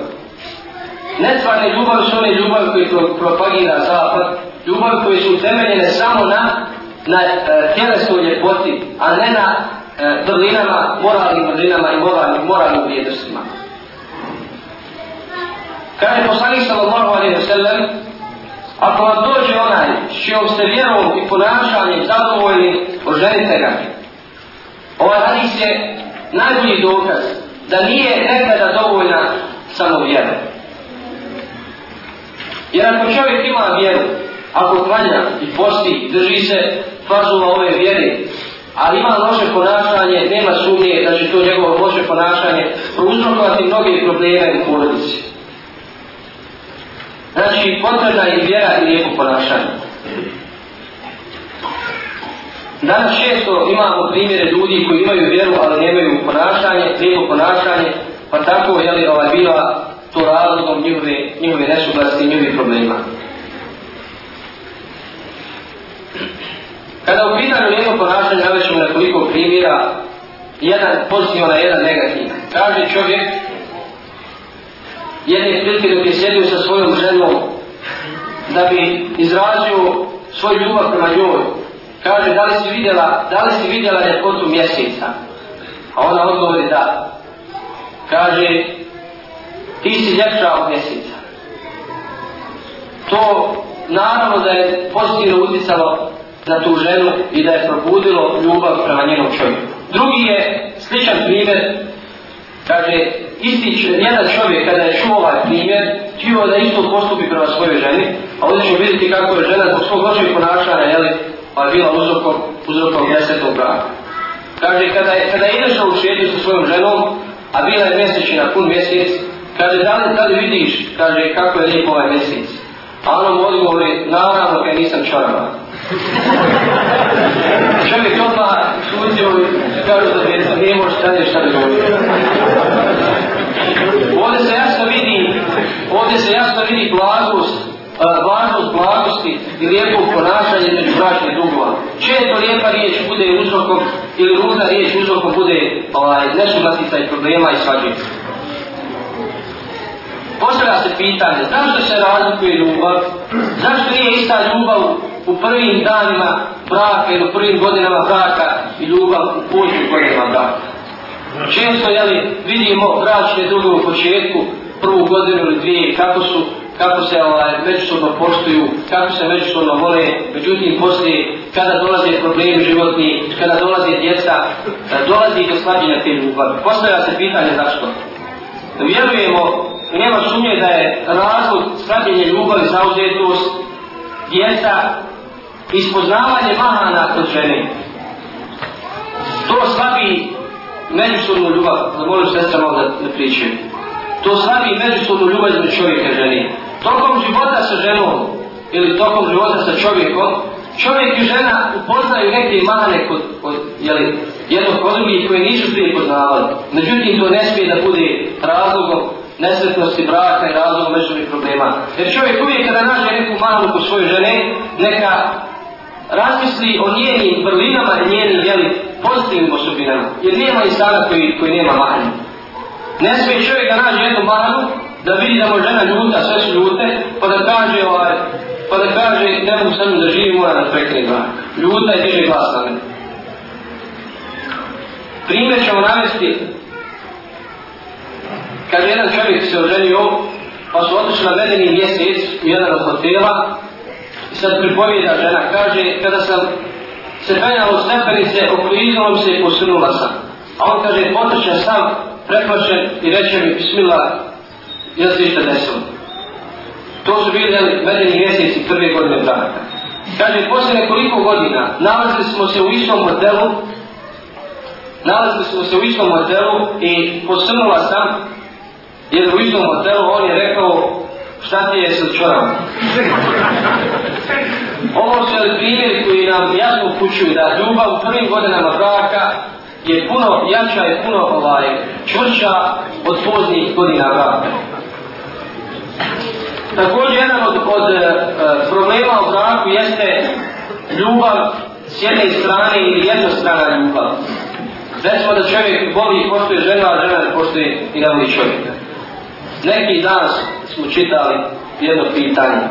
Nesvarne ljubavi su one ljubavi koje propagira zapad, ljubavi koje su utemeljene samo na, na e, tjelesnoj ljepoti, a ne na e, vrlinama, e, moralnim vrlinama i moralnim, moralnim vrijednostima. Kada je poslanik sallallahu alaihi wa sallam, Ako vam dođe onaj čijom ste vjerom i ponašanjem zadovoljni, oženite ga. Ovaj hadis je najbolji dokaz da nije nekada dovoljna samo vjera. Jer ako čovjek ima vjeru, ako klanja i posti, drži se fazula ove vjere, ali ima loše ponašanje, nema sumnije da će to njegovo loše ponašanje prouzrokovati mnoge probleme u porodici. Znači, potvrda i vjera i lijepo ponašanje. Danas često imamo primjere ljudi koji imaju vjeru, ali nemaju ponašanje, lijepo ponašanje, pa tako je li ovaj bila to razlogom njihove, njihove nesuglasti i njihove problema. Kada u pitanju lijepo ponašanje, navećemo nekoliko primjera, jedan pozitivno na jedan negativno. Kaže čovjek, jedne prilike dok je sjedio sa svojom ženom da bi izrazio svoj ljubav prema njoj. Kaže, da li si vidjela, da li si vidjela ljepotu mjeseca? A ona odgovori da. Kaže, ti si ljepša od mjeseca. To naravno da je pozitivno utisalo na tu ženu i da je probudilo ljubav prema njenom čovjeku. Drugi je sličan primjer Kaže, ističe njena čovjek kada je čuo ovaj primjer, čivo da isto postupi prema svojoj ženi, a ovdje ćemo vidjeti kako je žena zbog svog očeg ponašanja, jeli, pa je bila uzrokom, uzrokom desetog braka. Kaže, kada je, kada je izašao u šetju sa svojom ženom, a bila je mjesečina, pun mjesec, kaže, da li tada vidiš, kaže, kako je lijep ovaj mjesec? A ono mu odgovori, naravno, kaj nisam čarama. [laughs] čovjek odmah, suzio, kažu da djeca nije može stati šta ne govori. Ovdje se jasno vidi, ovdje se jasno vidi blagost, važnost blagosti i lijepog ponašanja među vraćnih dugova. Če je to lijepa riječ bude uzrokom ili ruda riječ uzrokom bude ovaj, nesuglasica i problema i svađe. Postavlja se pitanje, zašto se razlikuje ljubav? Zašto nije ista ljubav u prvim danima braka ili u prvim godinama braka i ljubav u poslu koje vam da. Često jeli, vidimo bračne druge u početku, prvu godinu ili dvije, kako su kako se ovaj, međusobno poštuju, kako se međusobno vole, međutim poslije kada dolaze problemi životni, kada dolaze djeca, da eh, dolazi do slabljenja te ljubavi. Postoja se pitanje zašto. Vjerujemo, nema sumnje da je razlog slabljenja ljubavi zauzetost djeca ispoznavanje mahana kod žene to slabi međusobnu ljubav zamolim sestra malo da ne pričaju to slabi međusobnu ljubav za čovjeka žene tokom života sa ženom ili tokom života sa čovjekom čovjek i žena upoznaju neke mahane kod, kod jeli, jednog kod drugih koje nisu prije poznavali međutim to ne smije da bude razlogom nesretnosti braka i razlog međusobnih problema. Jer čovjek uvijek kada nađe neku malu kod svoje žene, neka razmisli o njenim vrlinama i njenim jeli, pozitivnim osobinama. Jer nema i sada koji, koji nema mahanje. Ne smije čovjek da nađe jednu manu, da vidi da mu žena ljuta, sve su ljute, pa da kaže ovaj, pa da kaže ne mogu sa njom da živi, mora da prekne dva. Ljuta je diže glas na mene. Primjer ćemo navesti, kad jedan čovjek se oženio, pa su otišli na vedeni mjesec u jedan od hotela, I sad pripovjeda žena, kaže, kada sam se penjala u stepenice, okolizom se i posunula sam. A on kaže, potreća sam, preplaćen i reče mi, bismila, ja se ište desilo. To su bili medeni mjeseci prve godine braka. Kaže, posle nekoliko godina nalazili smo se u istom hotelu, nalazili smo se u istom hotelu i posunula sam, jer u istom hotelu on je rekao, šta ti je sa čorom? [laughs] Ovo su primjer koji nam jasno kućuju da ljubav u prvim godinama braka je puno jača i puno ovaj, čvrša od poznijih godina braka. Također jedan od, od eh, problema u braku jeste ljubav s jedne strane ili jednostrana ljubav. Recimo da čovjek voli i poštuje žena, a žena ne poštuje i da voli čovjeka. Neki dan smo čitali jedno pitanje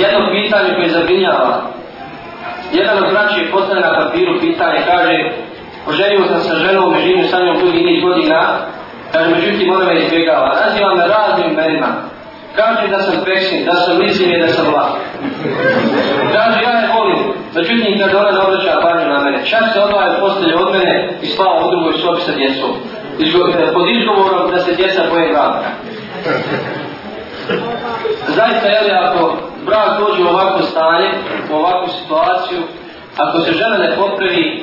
jedno pitanje koje zabrinjava. Jedan od braća je postane na papiru pitanje, kaže, oženio sam sa ženom, živim sa njom drugi niz godina, kaže, međutim, ona me izbjegava, naziva me raznim imenima. Kaže da sam peksin, da sam mislim i da sam lak. Kaže, ja ne volim, međutim, kad ona ne obraća pažnju na mene, čak se odlaje postelje od mene i spava u drugoj sobi sa djecom. Izgovore, pod izgovorom da se djeca boje vrata. Zaista, jel, ako brak dođe u ovakvo stanje, u ovakvu situaciju, ako se žena ne popravi, e,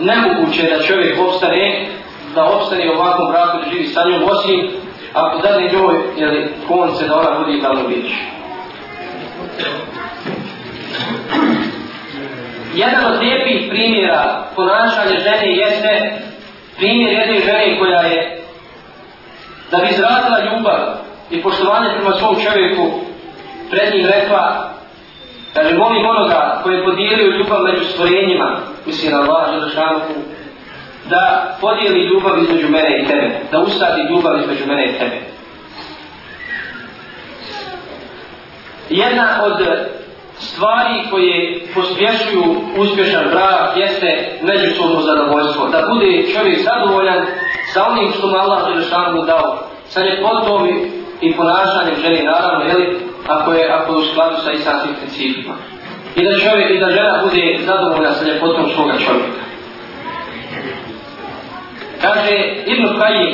nemoguće je da čovjek opstane, da opstane u ovakvom braku, da živi sa njom, osim ako da ne njoj, jel, konce da ona budi tamo biti. Jedan od lijepih primjera ponašanja žene jeste primjer jedne žene koja je da bi izrazila ljubav i poštovanje prema svom čovjeku pred njim rekla kaže volim onoga koji je podijelio ljubav među stvorenjima misli na Allah Želešanku da podijeli ljubav između mene i tebe da usadi ljubav između mene i tebe jedna od stvari koje pospješuju uspješan brak jeste međusobno zadovoljstvo da bude čovjek zadovoljan sa onim što mu Allah Želešanku dao sa ljepotom i ponašanjem žene, naravno, je li, ako je ako je u skladu sa islamskim principima. I da čovjek i da žena bude zadovoljna sa ljepotom svoga čovjeka. Kaže Ibn Kajim,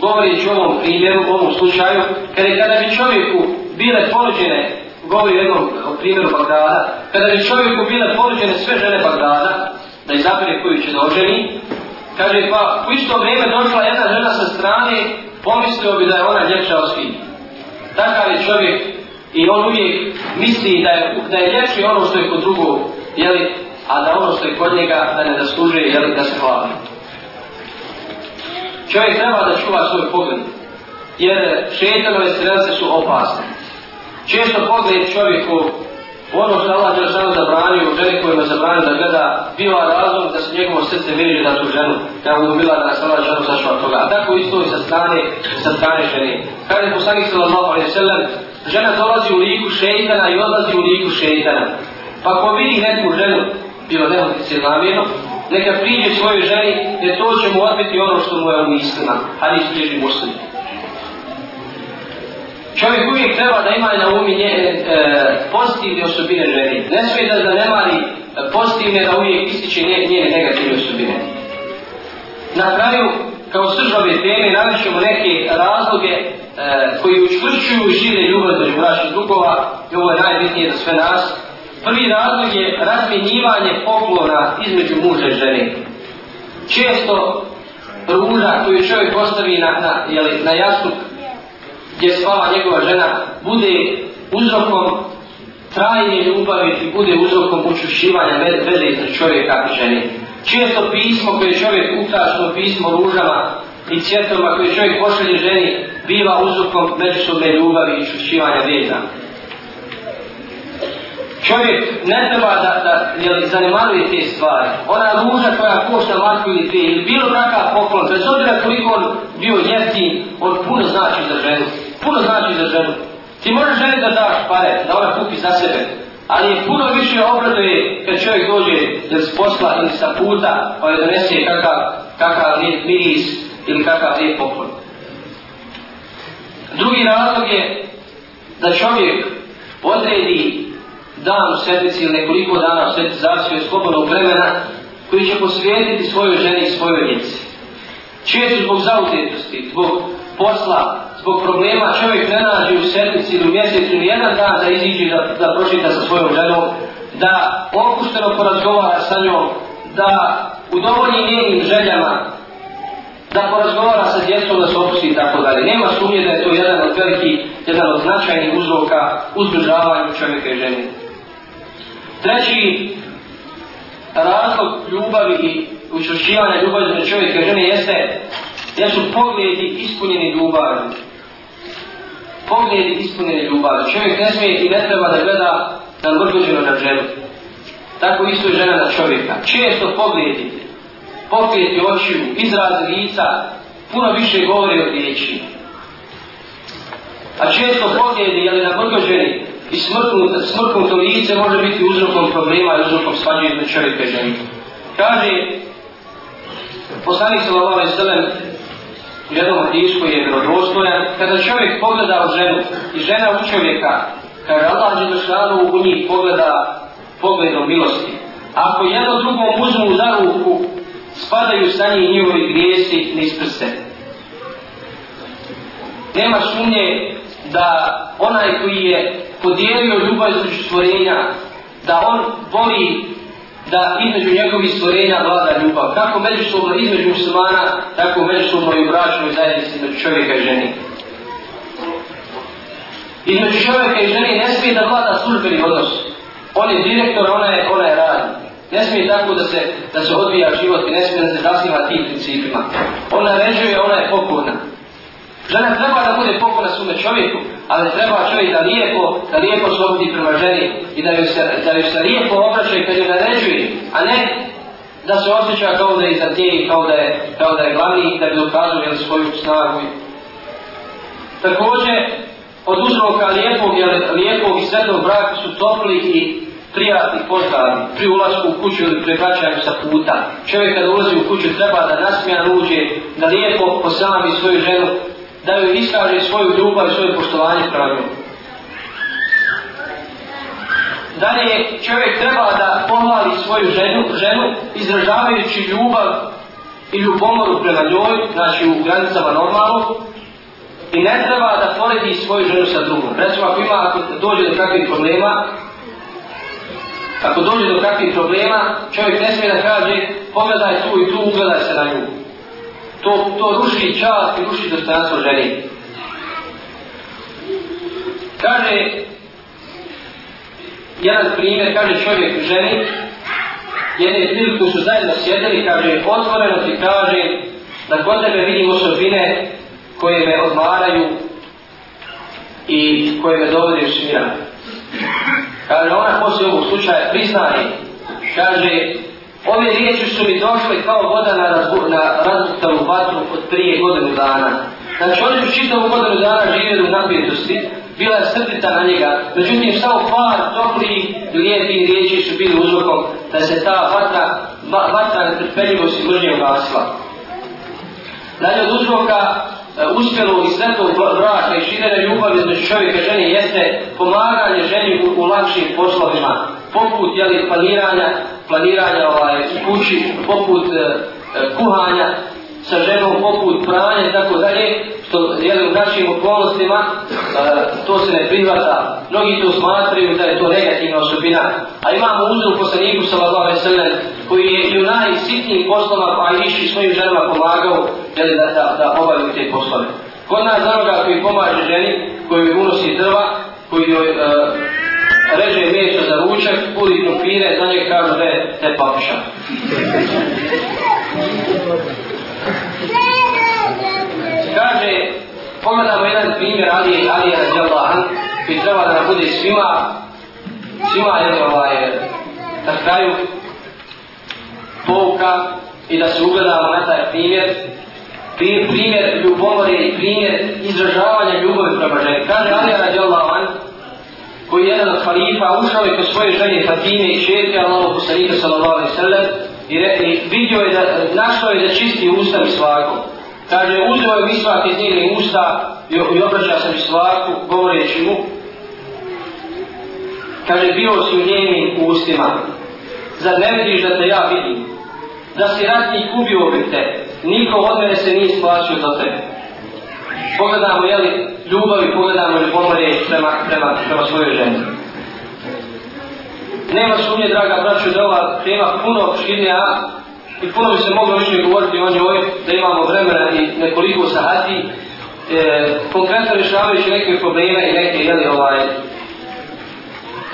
govorići o ovom primjeru, u ovom slučaju, kada, kada bi čovjeku bile ponuđene, govori o jednom o primjeru Bagdada, kada bi čovjeku bile ponuđene sve žene Bagdada, da izabere koju će da oženi, kaže pa u isto vrijeme došla jedna žena sa strane pomislio bi da je ona ljepša od svih. Takav je čovjek i on uvijek misli da je, da je ljepši ono što je kod drugog, jeli, a da ono što je kod njega da ne zasluže, jeli, da se hvala. Čovjek treba da čuva svoj pogled, jer šeitanove strelce su opasne. Često pogled čovjeku ono što Allah Đelešanu zabranio u ženi kojima se branio da gleda, bila razlog da se njegovo srce miri na tu ženu, da mu bila da se Allah Đelešanu sašla od toga. A tako isto i sa strane, sa strane žene. Kad je poslanik sallallahu alaihi sallam, žena dolazi u liku šeitana i odlazi u liku šeitana. Pa ko vidi neku ženu, bilo nema ti se namjeno, neka priđe svojoj ženi, jer to će mu odbiti ono što mu je u mislima. Hadis bliži muslimi. Čovjek uvijek treba da ima na umi nje, e, pozitivne osobine žene. Ne smije da zanemari e, pozitivne, da uvijek ističe nje, nje negativne osobine. Na kraju, kao srž ove teme, navišemo neke razloge e, koji učvršuju žive ljubav među braća drugova i ovo je najbitnije za sve nas. Prvi razlog je razmjenjivanje poklona između muža i žene. Često ruža koju čovjek postavi na, na, jeli, na jasnu gdje spava njegova žena bude uzrokom trajne ljubavi i bude uzrokom učušivanja veze iznad čovjeka i žene. Često pismo koje čovjek ukrašno pismo ružama i cvjetoma koje čovjek pošalje ženi biva uzrokom međusobne ljubavi i učušivanja veza. Čovjek ne treba da, da jeli, zanimaruje te stvari. Ona ruža koja košta matku ili te, ili bilo kakav poklon, bez obzira koliko on bio jeftin, on puno znači za ženu puno znači za ženu. Ti možeš ženi da daš pare, da ona kupi za sebe, ali je puno više obraduje kad čovjek dođe da se posla ili sa puta, pa je donese kakav, kakav miris ili kakav lijep poklon. Drugi razlog je da čovjek odredi dan u sedmici ili nekoliko dana u sedmici za svoje slobodnog vremena koji će posvijetiti svojoj ženi i svojoj djeci. Čije su zbog zauzetnosti, zbog posla, zbog problema čovjek ne nađe u sedmici ili u mjesecu ni jedan dan da iziđe da, da pročita sa svojom ženom, da opušteno porazgovara sa njom, da udovolji njenim željama, da porazgovara sa djecom da se opusti i tako dalje. Nema sumnje da je to jedan od veliki, jedan od značajnih uzroka uzdržavanju čovjeka i ženi. Treći razlog ljubavi i učešćivanja ljubavi za čovjeka i žene jeste jer su pogledi ispunjeni ljubavi pogledi ispunjeni ljubav. Čovjek ne smije i ne treba da gleda na mrtvođeno na ženu. Tako isto je žena na čovjeka. Često pogledi, pokrijeti oči, izraz lica, puno više govori od riječi. A često pogledi, jel je na mrtvođeni i smrknuto, smrknuto lice može biti uzrokom problema i uzrokom svađe između čovjeka i ženi. Kaže, poslanik se vrlo ovaj u jednom hadisku je vjerodostojan, kada čovjek pogleda u ženu i žena u čovjeka, kada Allah je došao u njih pogleda pogledom milosti, ako jedno drugom uzmu za ruku, spadaju sa njih njihovi grijesi niz prste. Nema sumnje da onaj koji je podijelio ljubav između stvorenja, da on voli da između njegovih stvorenja vlada ljubav. Kako međusobno između muslimana, tako međusobno i u bračnoj zajednici između čovjeka i ženi. Između čovjeka i ženi ne smije da vlada službeni odnos. On je direktor, ona je, ona je radnik. Ne smije tako da se, da se odvija život i ne smije da se zasniva tim principima. Ona ređuje, ona je pokorna. Žena treba da bude pokona svome čovjeku, ali treba čovjek da lijepo, da lijepo slobodi prema ženi i da joj se, da joj se lijepo obraća i kad joj naređuje, a ne da se osjeća kao da je za tijeni, kao da je, kao da je glavni i da bi ukazuje svoju snagu. Također, od uzroka lijepog, jel, lijepog i svetog braka su topli i prijatni pozdravi pri ulazku u kuću ili prebraćanju sa puta. Čovjek kad ulazi u kuću treba da nasmijan uđe, da lijepo poselami svoju ženu, da joj iskaže svoju ljubav i svoje poštovanje pravilno. Dalje, čovjek treba da pohvali svoju ženu, ženu izražavajući ljubav i ljubomoru prema njoj, znači u granicama normalno, i ne treba da poredi svoju ženu sa drugom. Recimo, ako ima, ako dođe do kakvih problema, ako dođe do kakvih problema, čovjek ne smije da kaže, pogledaj tu i tu, ugledaj se na ljubu to, to ruši čast i ruši dostanstvo ženi. Kaže, jedan primjer, kaže čovjek ženi, jedne priliku su zajedno sjedili, kaže, otvoreno ti kaže, da kod tebe vidim osobine koje me odmaraju i koje me dovode u smiran. Kaže, ona poslije ovog slučaja priznaje, kaže, Ove riječi su mi došle kao voda na, razbu, na razbuktalu vatru od prije godinu dana. Znači oni su čitavu godinu dana živjeli u napetosti, bila je srdita na njega, međutim samo par toplih lijepih riječi su bili uzrokom da se ta vatra, va, vatra netrpeljivosti Božnje ugasila. Na njeg uzroka e, uspjelo i svetog braka i širene ljubavi između čovjeka žene jeste pomaganje ženi u, u lakšim poslovima, poput jeli, planiranja, planiranja ovaj, kući, poput e, e, kuhanja sa ženom, poput pranja i tako dalje, što je u našim okolnostima, e, to se ne prihvata. Mnogi to smatraju da je to negativna osobina. A imamo uzor poslaniku sa vladom veselen, koji je i u najsitnijim poslama, pa i išći svojim ženama pomagao jeli, da, da, da obavljaju te poslove. Kod nas naroga koji pomaže ženi, koji unosi drva, koji joj e, reže meso za ručak, puli kupire, za njeg kažu da je te papiša. Kaže, pogledamo jedan primjer Ali i Ali Azjallahan, koji treba da bude svima, svima je ovaj, na kraju pouka i da se ugledamo na taj primjer, primjer, primjer ljubomore i primjer izražavanja ljubavi prema ženi. Kaže Ali Azjallahan, koji je jedan od halifa ušao je kod svoje žene Fatime i šetke Allahog poslanika sallallahu alaihi sallam i rekli, vidio je da, našao je da čisti usta mi svaku. Kaže, uzeo je mi svak iz njene usta i, i obraćao sam mi svaku, govoreći mu. Kaže, bio si u njenim ustima. Zad ne vidiš da te ja vidim? Da si ratnik ubio bih te. Niko od mene se nije spasio za tebe pogledamo je li ljubav i pogledamo li pomore prema, prema, prema svojoj ženi. Nema sumnje, draga braću, da ova tema puno opštinija i puno bi se moglo više govoriti o njoj, da imamo vremena i nekoliko sahati, e, konkretno rješavajući neke probleme i neke, jeli, ovaj,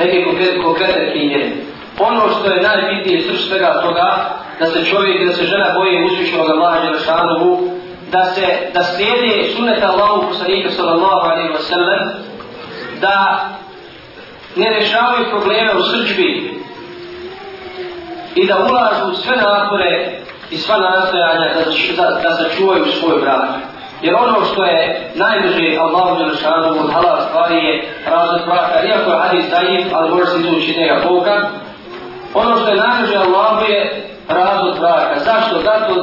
neke konkretne, konkretne kinje. Ono što je najbitnije srč svega toga, da se čovjek, da se žena boje uspješnog Allaha Đelešanovu, da se da slijede sunneta Allahu poslanika sallallahu alejhi ve sellem da ne rešavaju probleme u srđbi i da ulažu sve napore i sva nastojanja da, da, da sačuvaju svoj brak. Jer ono što je najbliže Allahu džel šanu od halal stvari je razvod braka, iako je hadis zaif, ali može se izvući njega pouka. Ono što je najbliže Allahu je razvod braka. Zašto? Zato,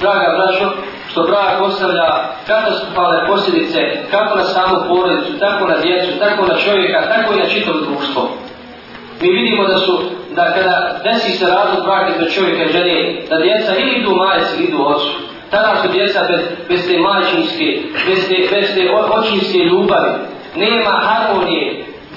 draga braćo, što brak ostavlja katastrofale posljedice kako na samu porodicu, tako na djecu, tako na čovjeka, tako i na čitavu društvo. Mi vidimo da su, da kada desi se razlog brak izme čovjeka i žene, da djeca ili idu u majec ili idu u ocu. Tada su djeca bez, bez te majčinske, bez te, bez te očinske ljubavi. Nema harmonije,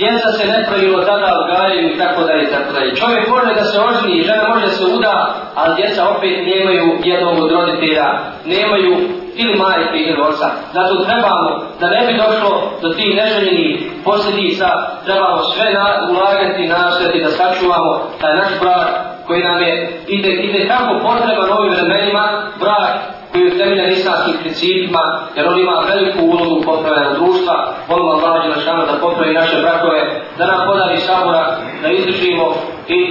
djeca se ne prođu od tada odgajaju i tako dalje i tako dalje. Čovjek može da se oženi, žena može da se uda, ali djeca opet nemaju jednog od roditelja, nemaju ili majke ili oca. Zato trebamo da ne bi došlo do tih neželjenih posljedica, trebamo sve na, ulagati, nastaviti da sačuvamo taj naš brak koji nam je ide, ide tako potreban ovim vremenima, brak koji je temelja islamskim principima, jer on ima veliku ulogu popravljena društva, volim Allah i Lašanu da popravi naše brakove, da nam podari sabora, da izdržimo i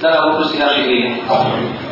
da nam opusti naše grije. Amen.